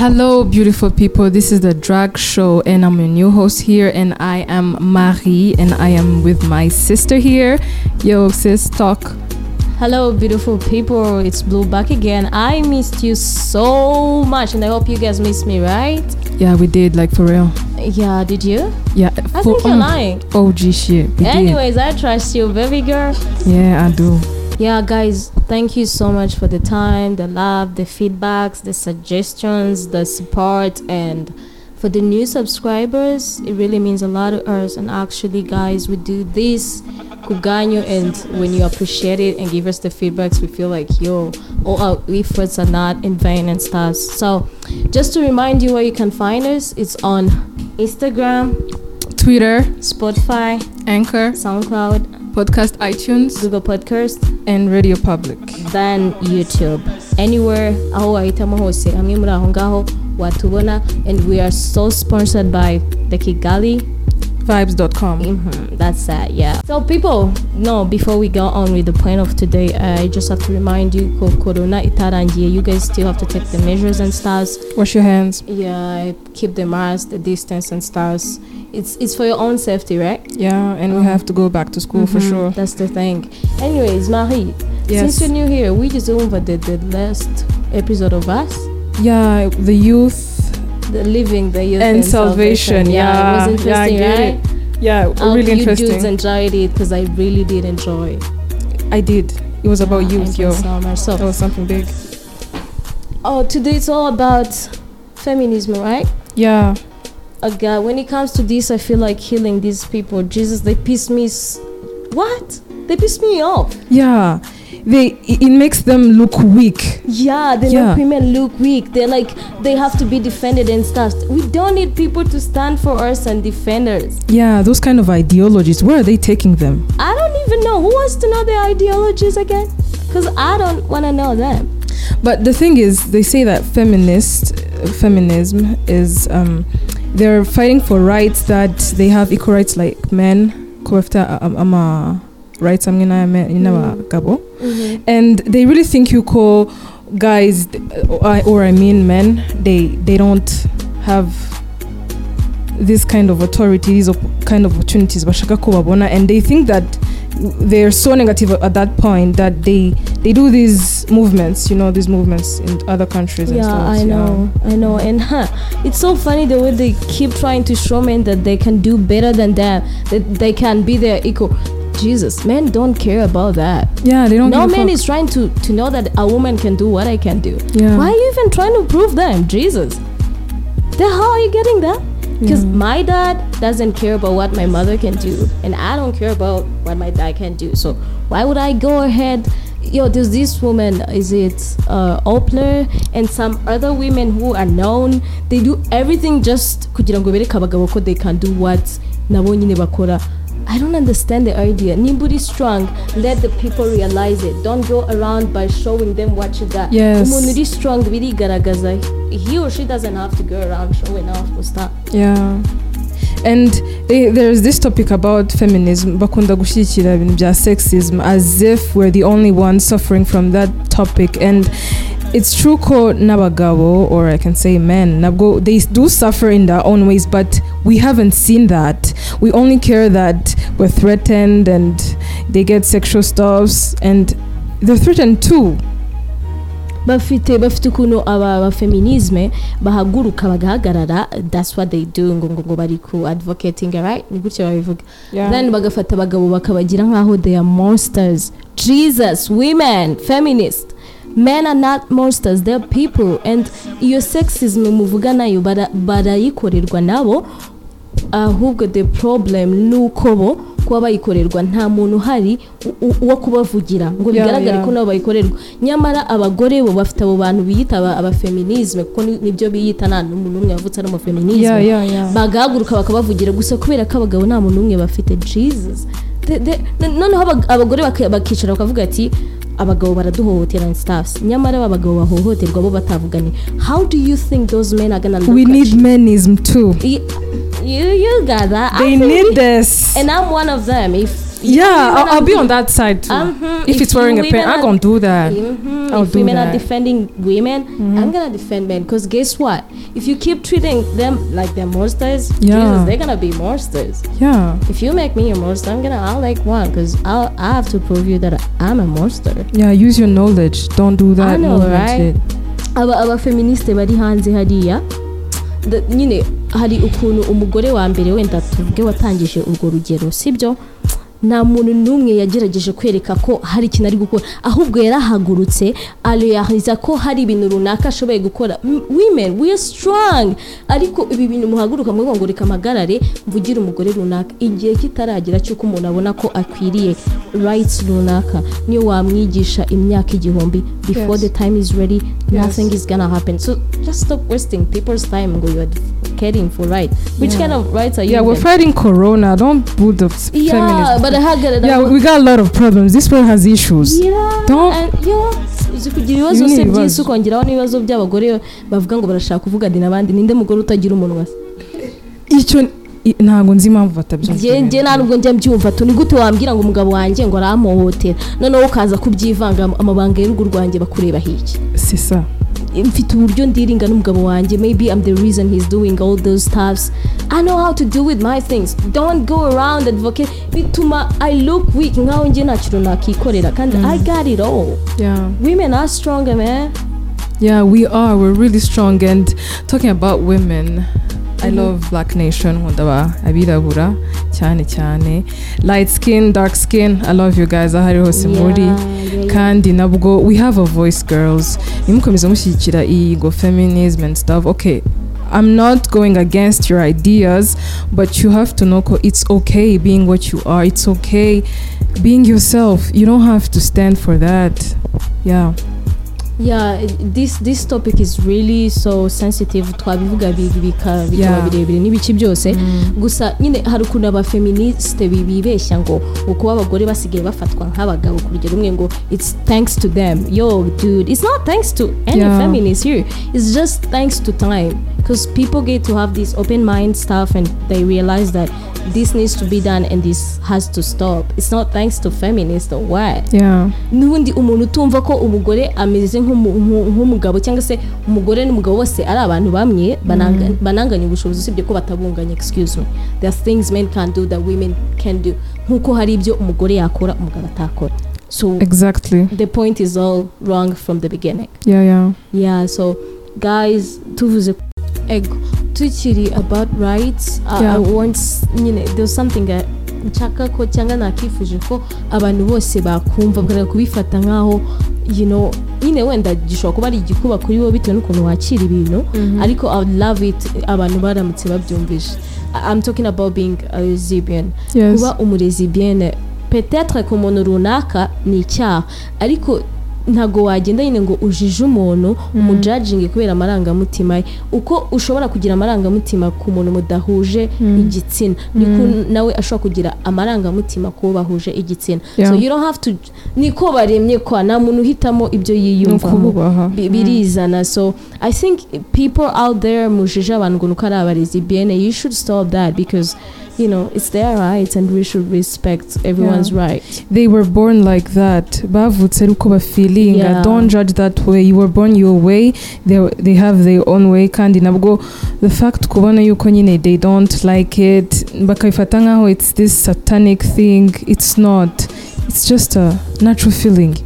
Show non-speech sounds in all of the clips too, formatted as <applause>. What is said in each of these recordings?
Hello, beautiful people. This is the drag show, and I'm your new host here, and I am Marie, and I am with my sister here. Yo, sis, talk. Hello, beautiful people. It's Blue back again. I missed you so much, and I hope you guys missed me, right? Yeah, we did, like for real. Yeah, did you? Yeah, I for think you're um, lying. OG shit. We did. Anyways, I trust you, baby girl. Yeah, I do. Yeah, guys, thank you so much for the time, the love, the feedbacks, the suggestions, the support, and for the new subscribers, it really means a lot to us. And actually, guys, we do this kuganyo, and when you appreciate it and give us the feedbacks, we feel like yo, all our efforts are not in vain and stuff. So, just to remind you where you can find us, it's on Instagram, Twitter, Spotify, Anchor, SoundCloud, Podcast iTunes, Google Podcast. and Radio Public. than YouTube. Anywhere aho wahitamo hose hamwe muri aho ngaho watubona and we are so sponsored by the Kigali. Vibes.com. Mhm, that's that, yeah. So people, no, before we go on with the point of today, I just have to remind you corona itarangiye. You guys still have to take the measures and stuff. Wash your hands. Yeah, keep the mask, the distance and stuff. It's it's for your own safety, right? Yeah, and we have to go back to school for Mhm, sure. That's the thing. Anyways, Marie, Yes. since you're new here, we just over the, the last episode of us. Yeah, the youth The living the youth and salvation. Yeah, it was interesting, yeah, right? it. Yeah, I really hope you dudes interesting. enjoyed it because I really did enjoy. I did. It was about Yeah, youth, I yo. enjoyed so. That was something big. oh, today it's all about feminism, right? Yeah, God, when it comes to this, I feel like healing these people. Jesus, they piss me. S- what? They piss me off. yeah. They it makes them look weak. Yeah, they Yeah. make women look weak. They're like they have to be defended and stuff. We don't need people to stand for us and defend us. Yeah, those kind of ideologies. Where are they taking them? I don't even know who wants to know their ideologies again, because I don't want to know them. But the thing is, they say that feminist uh, feminism is um, they're fighting for rights that they have equal rights like men. Kuwafta ama rights amwe n'abagabo. and they really think you call guys or, I mean men they they don't have this kind of authority these kind of opportunities. Bashaka ko babona and they think that they're so negative at that point that they they do these movements you know these movements in other countries and Yeah, stuff I know, I know, and huh, it's so funny the way they keep trying to show men that they can do better than them, that they can be their equal. Jesus, men don't care about that. yeah they don't No man is trying to to know that a woman can do what I can do. Yeah. Why are you even trying to prove them? Jesus, the hell are you getting that? Because Yeah. my dad doesn't care about what my mother can do, and I don't care about what my dad can do. So why would I go ahead? Yo, there's this woman, is it uh, Opler, and some other women who are known. They do everything just kugira ngo bereke abagabo ko they can do what nabo nyine bakora. I don't understand the idea. Nimba is strong, let the people realize it. Don't go around by showing them what you got. Yes. Umuntu uri strong birigaragaza. He or she doesn't have to go around showing off or stuff. Yeah. And they, there's this topic about feminism bakunda gushyigikira ibintu bya sexism as if we're the only ones suffering from that topic and it's true ko n'abagabo or I can say men nabwo they do suffer in their own ways but we haven't seen that we only care that we're threatened and they get sexual stuffs and they're threatened too. Bafite bafite ukuntu aba abafeminisme bahaguruka bagahagarara that's what they do ngo ngo ngo bari ku advocating right? Ni gutya babivuga. Then bagafata abagabo bakabagira nkaho they are monsters. Jesus women feminist men are not monsters they're people. And iyo sexism muvuga na yo bara- barayikorerwa nabo ahubwo the problem ni uko bo kuba bayikorerwa. Nta muntu uhari wo kubavugira ngo bigaragare ko nabo bayikorerwa. Nyamara abagore bo bafite abo bantu biyita aba- abafeminisme kuko ni- ni byo biyita nta n'umuntu umwe wavutse ari umufeminisme bagahaguruka bakabavugira gusa kubera ko abagabo nta muntu umwe bafite. Jesus. Noneho abag- abagore bakicara bakavuga ati abagabo baraduhohotera and stuffs nyamara aba bagabo bahohoterwa bo batavuganye. How do you think those men are gonna we need menism too. You, you, got that. They need this. And I'm one of them. If yeah, I'll, I'll be are- on that side too. Mhm. if, it's wearing a pant, I'm gonna do that. Mhm. I'll if do women are that. defending women, I'm gonna defend men. Because guess what? If you keep treating them like they're monsters, Yeah. Jesus, they're gonna be monsters. Yeah, If you make me a monster, I'm gonna I'll like one because I'll I have to prove you that I'm a monster. yeah. Use your knowledge. Don't do that. I know, right? shit. aba abafeministe bari hanze hariya nyine hari ukuntu umugore wa mbere wenda tuvuge watangije urwo rugero sibyo nta muntu n'umwe yagerageje kwereka ko hari ikintu ari gukora. Ahubwo yarahagurutse areyariza ko hari ibintu runaka ashoboye gukora. Women we are strong. Ariko ibi bintu muhaguruka muvuga ngo reka mpagarare mvugire umugore runaka. Igihe kitaragera cy'uko umuntu abona ko akwiriye rights runaka niyo wamwigisha imyaka igihumbi. Before Yes. the time is ready Yes. nothing is gonna happen. So just stop wasting people's time ngo you're advocating for right which Yeah. kind of rights are you Yeah, we're even- fighting Corona. Don't put the yeah feminist. barahagarara Yeah, we got a lot of problems. This world has issues. Yeah, Don't- and uzi kugira ibibazo se by'isi ukongeraho n'ibibazo by'abagore bavuga ngo barashaka kuvuga adi n'abandi ninde mugore utagira umunwa icyo i- ntabwo nzi impamvu batabyumva njye nta nubwo njya mbyumva tu ni gute wambwira ngo umugabo wanjye ngo aramuhohotera noneho ukaza kubyivanga amabanga y'urugo rwanjye bakureba hirya ça mfite uburyo ndiringa n'umugabo wanjye. Maybe I'm the reason he's doing all those stuffs. I know how to do with my things. Don't go around advocate bituma I look weak. Nkaho njye nta kintu nakikorera. Kandi I got it all. Yeah. Women are stronger man. Yeah we are. We're really strong. And talking about women I love Black Nation nkunda abirabura cyane cyane. Light skin dark skin I love you guys aho ari hose muri. kandi nabwo we have a voice girls. Nimukomeza mushyigikira iyi ngo feminism and stuff. Okay I'm not going against your ideas but you have to know it's okay being what you are. It's okay being yourself. You don't have to stand for that. Yeah. Yeah this this topic is really so sensitive. Twabivuga bi- bika- bikaba birebire n'ibice byose. Gusa nyine hari ukuntu abafeministe bi- bibeshya ngo kuba abagore basigaye bafatwa nk'abagabo ku rugero rumwe ngo it's thanks to them. Yo dude it's not thanks to any Yeah. feminist here. It's just thanks to time. Because people get to have this open mind stuff and they realize that this needs to be done and this has to stop. It's not thanks to feminists or what. Yeah. N'ubundi umuntu utumva ko umugore ameze nk'umu- nk'u- nk'umugabo cyangwa se umugore n'umugabo bose ari abantu bamwe bananga- bananganya ubushobozi usibye ko batabunganya excuse me. There are things men can do that women can do. Nk'uko hari ibyo umugore yakora umugabo atakora. So exactly. the point is all wrong from the beginning. Yeah yeah. Yeah so guys tuvuze ego. Tukiri about rights. Nyine there's something nshaka ko cyangwa nakifuje ko abantu bose bakumva bakareka kubifata nk'aho you know nyine wenda gishobora kuba ari igikuba kuri wowe bitewe n'ukuntu wakira ibintu ariko I would love it abantu baramutse babyumvise. I'm talking about being a lesbian. Kuba umurezibiyene petetre ku muntu runaka ni icyaha ariko ntabwo wagenda nyine ngo ujije umuntu umujajinge kubera amarangamutima ye. Uko ushobora kugira amarangamutima ku muntu mudahuje igitsina niko nawe ashobora kugira amarangamutima ku bahuje igitsina. So you don't have to niko baremye kwa nta muntu uhitamo ibyo yiyumvamo birizana. So i think people out there mujije abantu ngo nuko ari abarezibiyene you should stop that because you know it's their rights and we should respect everyone's right. They were born like that. Bavutse uko bafilinga Yeah. don't judge that way. You were born your way. They, they have their own way. Kandi nabwo the fact kubona yuko nyine they don't like it bakabifata nkaho it's this satanic thing. It's not. It's just a natural feeling.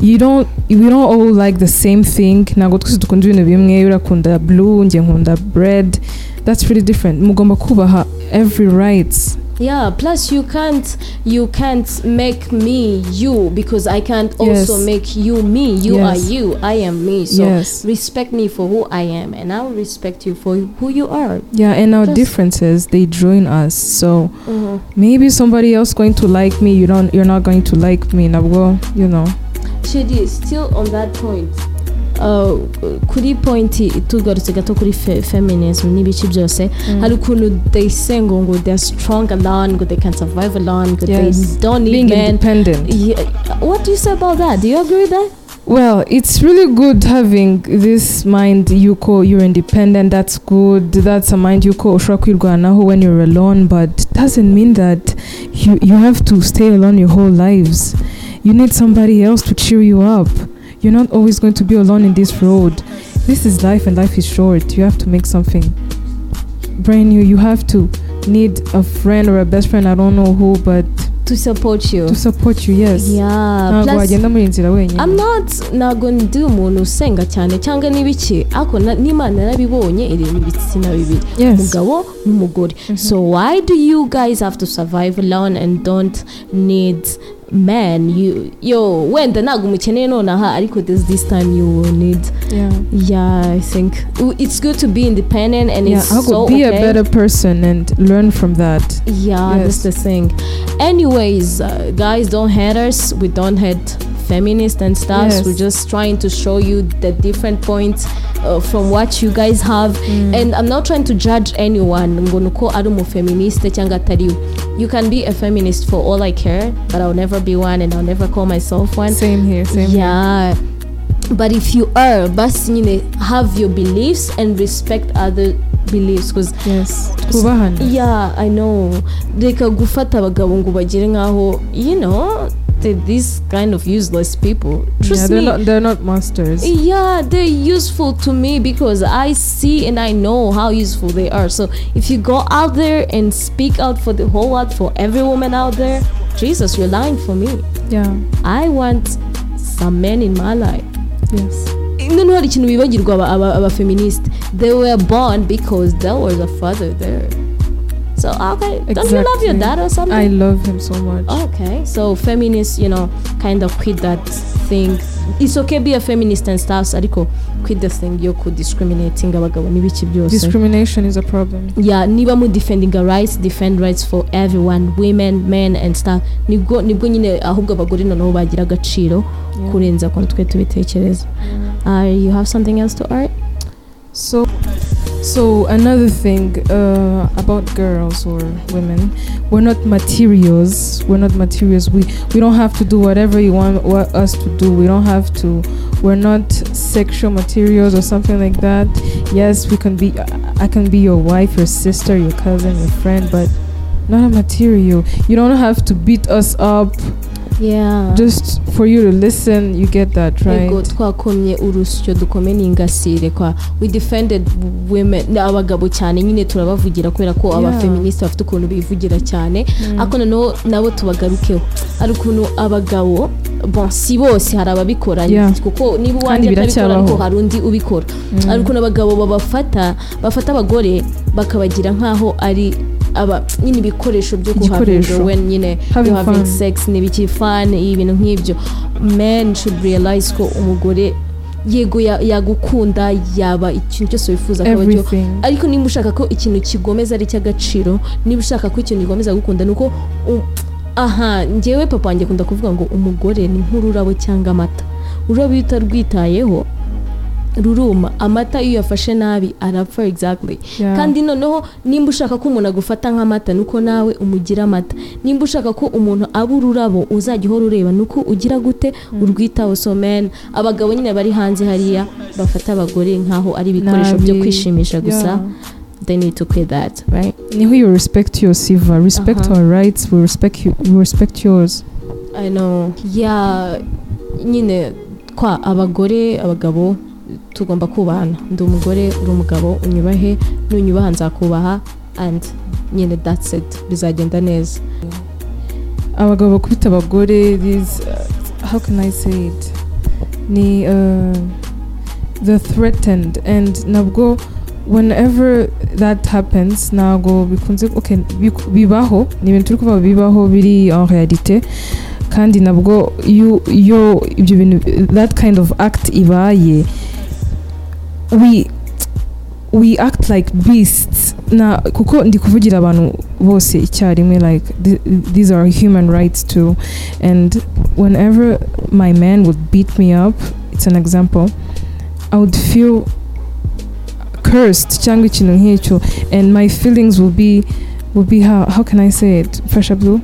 You don't we don't all like the same thing. Ntabwo twese dukunda ibintu bimwe. Urakunda blue njye nkunda bread that's really different mugomba kubaha every rights yeah plus you can't you can't make me you because i can't also Yes. make you me you Yes. are you i am me so Yes. respect me for who i am and i'll respect you for who you are yeah and our Just- differences they join us so Mhm. maybe somebody else going to like me you don't you're not going to like me nabwo you know Shady, still on that point kuri point tugarutse gato kuri fe feminism n'ibice byose hari ukuntu they say ngo ngo they're strong alone ngo they can survive alone ngo Yes. they don't need being men independent yeah. what do you say about that do you agree with that Well, it's really good having this mind you call you're independent. That's good. That's a mind you call ushobora kwirwanaho when you're alone, but doesn't mean that you you have to stay alone your whole lives. You need somebody else to cheer you up. You're not always going to be alone in this road. This is life and life is short. You have to make something brand new. You have to need a friend or a best friend, I don't know who, but to support you. to support you, yes. yeah ntabwo plus wagenda muri nzira wenyine I'm not ntabwo ndi umuntu usenga cyane cyangwa n'ibiki ariko na- n'imana yarabibonye ireba ibitsina bibiri umugabo n'umugore so why do you guys have to survive alone and don't need man you yo wenda ntabwo umukeneye nonaha ariko there's this time you will need yeah. yeah I think it's good to be independent and yeah, it's I so be okay. a better person and learn from that. Yeah, Yes. that's the thing. Anyways, uh, guys, don't hate us. We don't hate feminists and stuff. Yes. We're just trying to show you the different points uh, from what you guys have. And I'm not trying to judge anyone. ngo nuko ari umufeministe cyangwa atari. You can be a feminist for all I care, but I'll never be one and I'll never call myself one. Same here, same here. yeah. But if you are, basi nyine have your beliefs and respect other beliefs because Yes. Twubahane. yeah i know reka gufata abagabo ngo bagire nkaho you know they're these kind of useless people. Yeah, trust they're me. not they're not masters. yeah they're useful to me because i see and i know how useful they are. So if you go out there and speak out for the whole world for every woman out there jesus you're lying for me. Yeah. i want some men in my life. Yes. they were born because there was a father there. So okay don't you love your Exactly. dad or something? I love him so much. okay so feminists you know kind of quit that thing. It's okay be a feminist and stuff ariko quit the thing yo ku discriminating abagabo n'ibiki byose Discrimination is a problem. yeah niba mu defending a rights defend rights for everyone women men and stuff. Nibwo ni bwo nyine ahubwo abagore noneho bagira agaciro kurenza ukuntu twe tubitekereza. Uh, you have something else to add? So, so another thing uh, about girls or women, we're not materials. We're not materials. We we don't have to do whatever you want wa- us to do. We don't have to. We're not sexual materials or something like that. Yes, we can be. I can be your wife, your sister, your cousin, your friend, but not a material. You don't have to beat us up yeah. Just for you to listen. You get that right? ego twakomye urusyo dukome n'ingasire kwa we defended women abagabo cyane nyine turabavugira kubera ko abafeministe bafite ukuntu bivugira cyane. Ariko noneho nabo tubagarukeho. Hari ukuntu abagabo bon si bose hari ababikora. Kuko niba uwanjye atabikora ariko hari undi ubikora. Hari ukuntu abagabo babafata bafata abagore bakabagira nk'aho ari aba nyine ibikoresho byo kuhavega when nyine Having you having sex n'ibiki fun ibintu nk'ibyo. Men should realize ko umugore yego ya- yagukunda yaba ikintu cyose wifuza ko cyo ariko niba ushaka ko ikintu kigomeza ari icy'agaciro niba ushaka ko ikintu gigomeza gukunda ni uko aha ngewe papa wanjye akunda kuvuga ngo umugore ni nk'ururabo cyangwa amata. Ururabo iyo utarwitayeho ruruma amata iyo uyafashe nabi arapfa exactly. Kandi noneho nimba ushaka ko umuntu agufata nk'amata nuko nawe umugira amata. Nimba ushaka ko umuntu aba ururabo uzajya uhora ureba nuko ugira gute? Urwitaho. So men abagabo nyine bari hanze hariya bafata abagore nk'aho ari ibikoresho byo kwishimisha gusa they need to quit that right? Niho you respect your siva, respect Uh-huh. our rights, we respect you, we respect yours. I know. Yeah nyine kwa abagore abagabo tugomba kubahana ndi umugore uri umugabo unyubahe nunyubaha nzakubaha and nyine it bizagenda neza. Abagabo bakubita abagore uh, how can i say it? Ni uh, the threatened. And nabwo whenever that happens ntabwo bikunze bibaho ni ibintu turi kuvuga bibaho biri en realite kandi nabwo iyo ibyo bintu that kind of act ibaye. We we act like beasts. Na kuko ndi kuvugira abantu bose icyarimwe like th- these are human rights too. And whenever my man would beat me up it's an example i would feel cursed cyangwa ikintu nk'icyo. And my feelings will be will be how how can i say it? Fasha blue?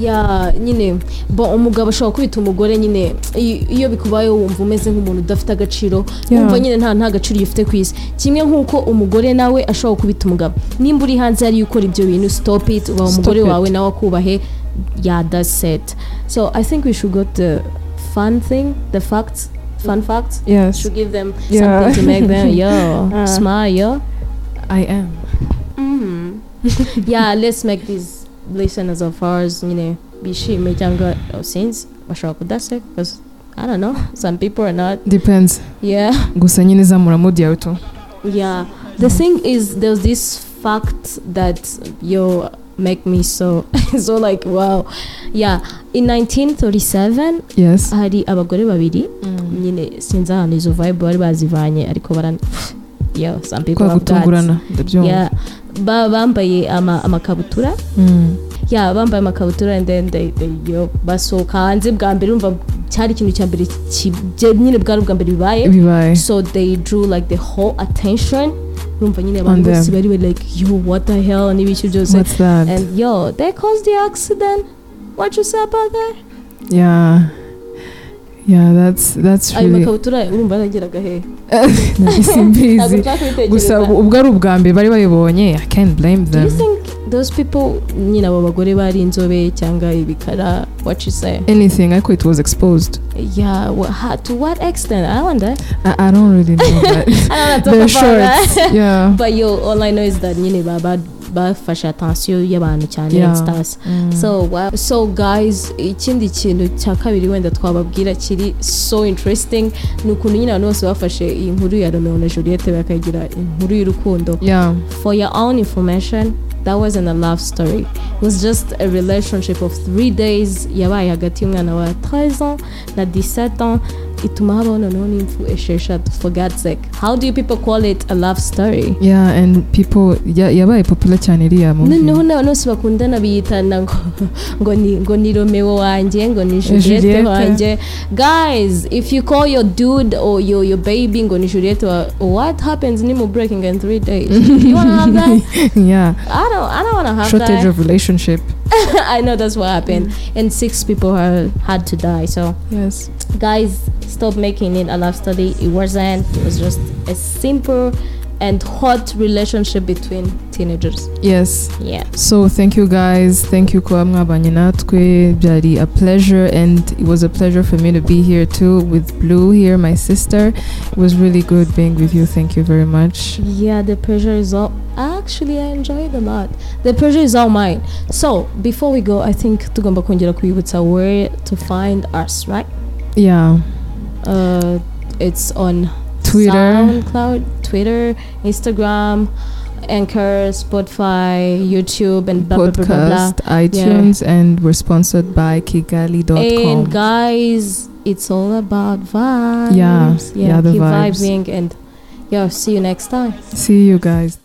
Ya nyine bo umugabo ashobora kubita umugore nyine iyo- bikubayeho wumva umeze nk'umuntu udafite agaciro wumva nyine nta nta gaciro ufite ku isi. Kimwe nk'uko umugore nawe ashobora kubita umugabo. Nimba uri hanze hariya ukora ibyo bintu stop it ubaha Stop umugore wawe nawe akubahe that's it. So i think we should go to the fun thing the facts fun facts. Yes. Should give them Yeah. something to make them yo <laughs> Uh. smile yo. I am. Mm. <laughs> yeah, let's make these listeners of ours, you know, bishime cyangwa since bashobora kudaseka because I don't know, <laughs> some people are not. depends. Yeah, gusa nyine zamura mood yawe tu yeah. The thing is, there's this fact that you make me so <laughs> so like wow. Yeah, in 1937 yes. hari abagore babiri nyine sinzi ahantu izo vibe bari bazivanye ariko baran yo some people have ndabyumva Yeah, bambaye ama, amakabutura. Mm. ya bambaye amakabutura and then they, they, yo, basohoka hanze. Bwa mbere urumva cyari ikintu cya mbere nyine bwari ubwa mbere bibaye. So they drew like the whole attention. Urumva nyine abantu bose bari bari like yo what the hell? N'ibiki byose. And yo they caused the accident. What you say about that? Yeah. Yeah that's that's ayo really makabutura urumva yarageraga he? <laughs> Ntabwo simbizi gusa ubwo ari ubwa mbere bari bayibonye i can't blame do you them. think those people nyine abo bagore bari inzobe cyangwa ibikara? What you say? Anything ariko it was exposed. Yeah wha- ha- to what extent? I wonder. I, I don't really know that <laughs> I don't the want to talk about shorts. that. yeah. <laughs> But yo, all I know is that nyine baba bafashe attention y'abantu cyane stars. Mm. So guys, ikindi kintu cya kabiri wenda twababwira kiri so interesting ni ukuntu nyine abantu bose bafashe iyi nkuru ya Romeo na Juliet bakagira inkuru y'urukundo. For your own information, that wasn't a love story. It was just a relationship of three days yabaye hagati y'umwana wa 13 ans na 17 ans ituma habaho noneho n'impfu esheshatu for God's sake. How do you people call it a love story? yeah and people ya- yabaye popular cyane iriya movie. Noneho n'abantu bakundana biyitana ngo <laughs> ngo ni ngo ni romeo wanjye ngo ni juliette Juliette. wanjye guys if you call your dude or your, your baby ngo ni juliette what happens? Ni mu breaking in three days. You wanna have that? <laughs> Yeah. I don't i don't wanna have shortage that. of relationship. <laughs> i know that's what happened and six people are, had to die so yes guys stop making it a love study it wasn't it was just a simple and hot relationship between teenagers yes yeah So thank you guys. Thank you kuba mwabanye natwe. Byari a pleasure and it was a pleasure for me to be here too with Blue here, my sister. It was really good being with you. Thank you very much. Yeah, the pressure is all. Actually, I enjoyed a lot. The pressure is all mine. So before we go, I think tugomba kongera kwibutsa where to find us, right? Yeah. Uh, it's on Twitter. SoundCloud, Twitter, Instagram, Anchor, Spotify, YouTube, and blah blah blah blah. blah. Podcast, iTunes, and we're sponsored by Kigali.com. And guys, it's all about vibes. Yeah, yeah, the keep vibes. vibing and yeah. See you next time. See you guys.